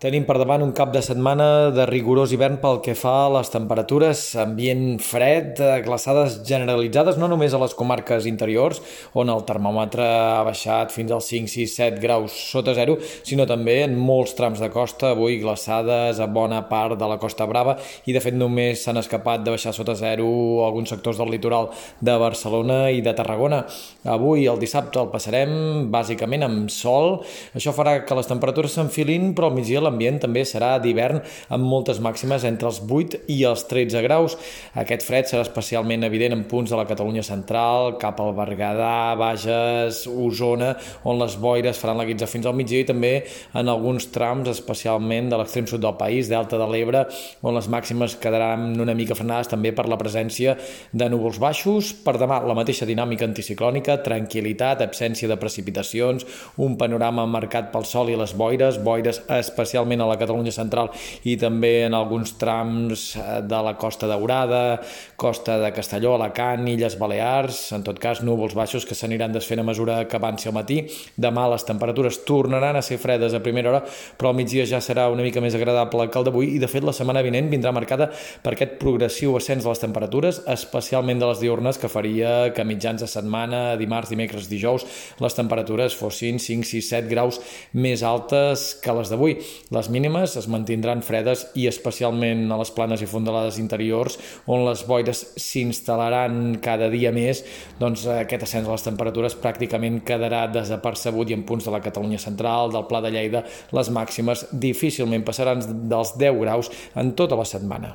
Tenim per davant un cap de setmana de rigorós hivern pel que fa a les temperatures, ambient fred, eh, glaçades generalitzades no només a les comarques interiors, on el termòmetre ha baixat fins als 5, 6, 7 graus sota zero, sinó també en molts trams de costa, avui glaçades a bona part de la Costa Brava, i de fet només s'han escapat de baixar sota zero alguns sectors del litoral de Barcelona i de Tarragona. Avui, el dissabte, el passarem bàsicament amb sol, això farà que les temperatures s'enfilin, però al migdia l'ambient també serà d'hivern amb moltes màximes entre els 8 i els 13 graus. Aquest fred serà especialment evident en punts de la Catalunya central, cap al Berguedà, Bages, Osona, on les boires faran la guitza fins al migdia i també en alguns trams, especialment de l'extrem sud del país, Delta de l'Ebre, on les màximes quedaran una mica frenades també per la presència de núvols baixos. Per demà, la mateixa dinàmica anticiclònica, tranquil·litat, absència de precipitacions, un panorama marcat pel sol i les boires, boires especialment a la Catalunya central i també en alguns trams eh, de la Costa Daurada, Costa de Castelló, Alacant, Illes Balears, en tot cas núvols baixos que s'aniran desfent a mesura que avanci el matí. Demà les temperatures tornaran a ser fredes a primera hora, però al migdia ja serà una mica més agradable que el d'avui i de fet la setmana vinent vindrà marcada per aquest progressiu ascens de les temperatures, especialment de les diurnes que faria que mitjans de setmana, dimarts, dimecres, dijous, les temperatures fossin 5, 6, 7 graus més altes que les d'avui. Les mínimes es mantindran fredes i especialment a les planes i fondalades interiors on les boires s'instal·laran cada dia més, doncs aquest ascens de les temperatures pràcticament quedarà desapercebut i en punts de la Catalunya central, del Pla de Lleida, les màximes difícilment passaran dels 10 graus en tota la setmana.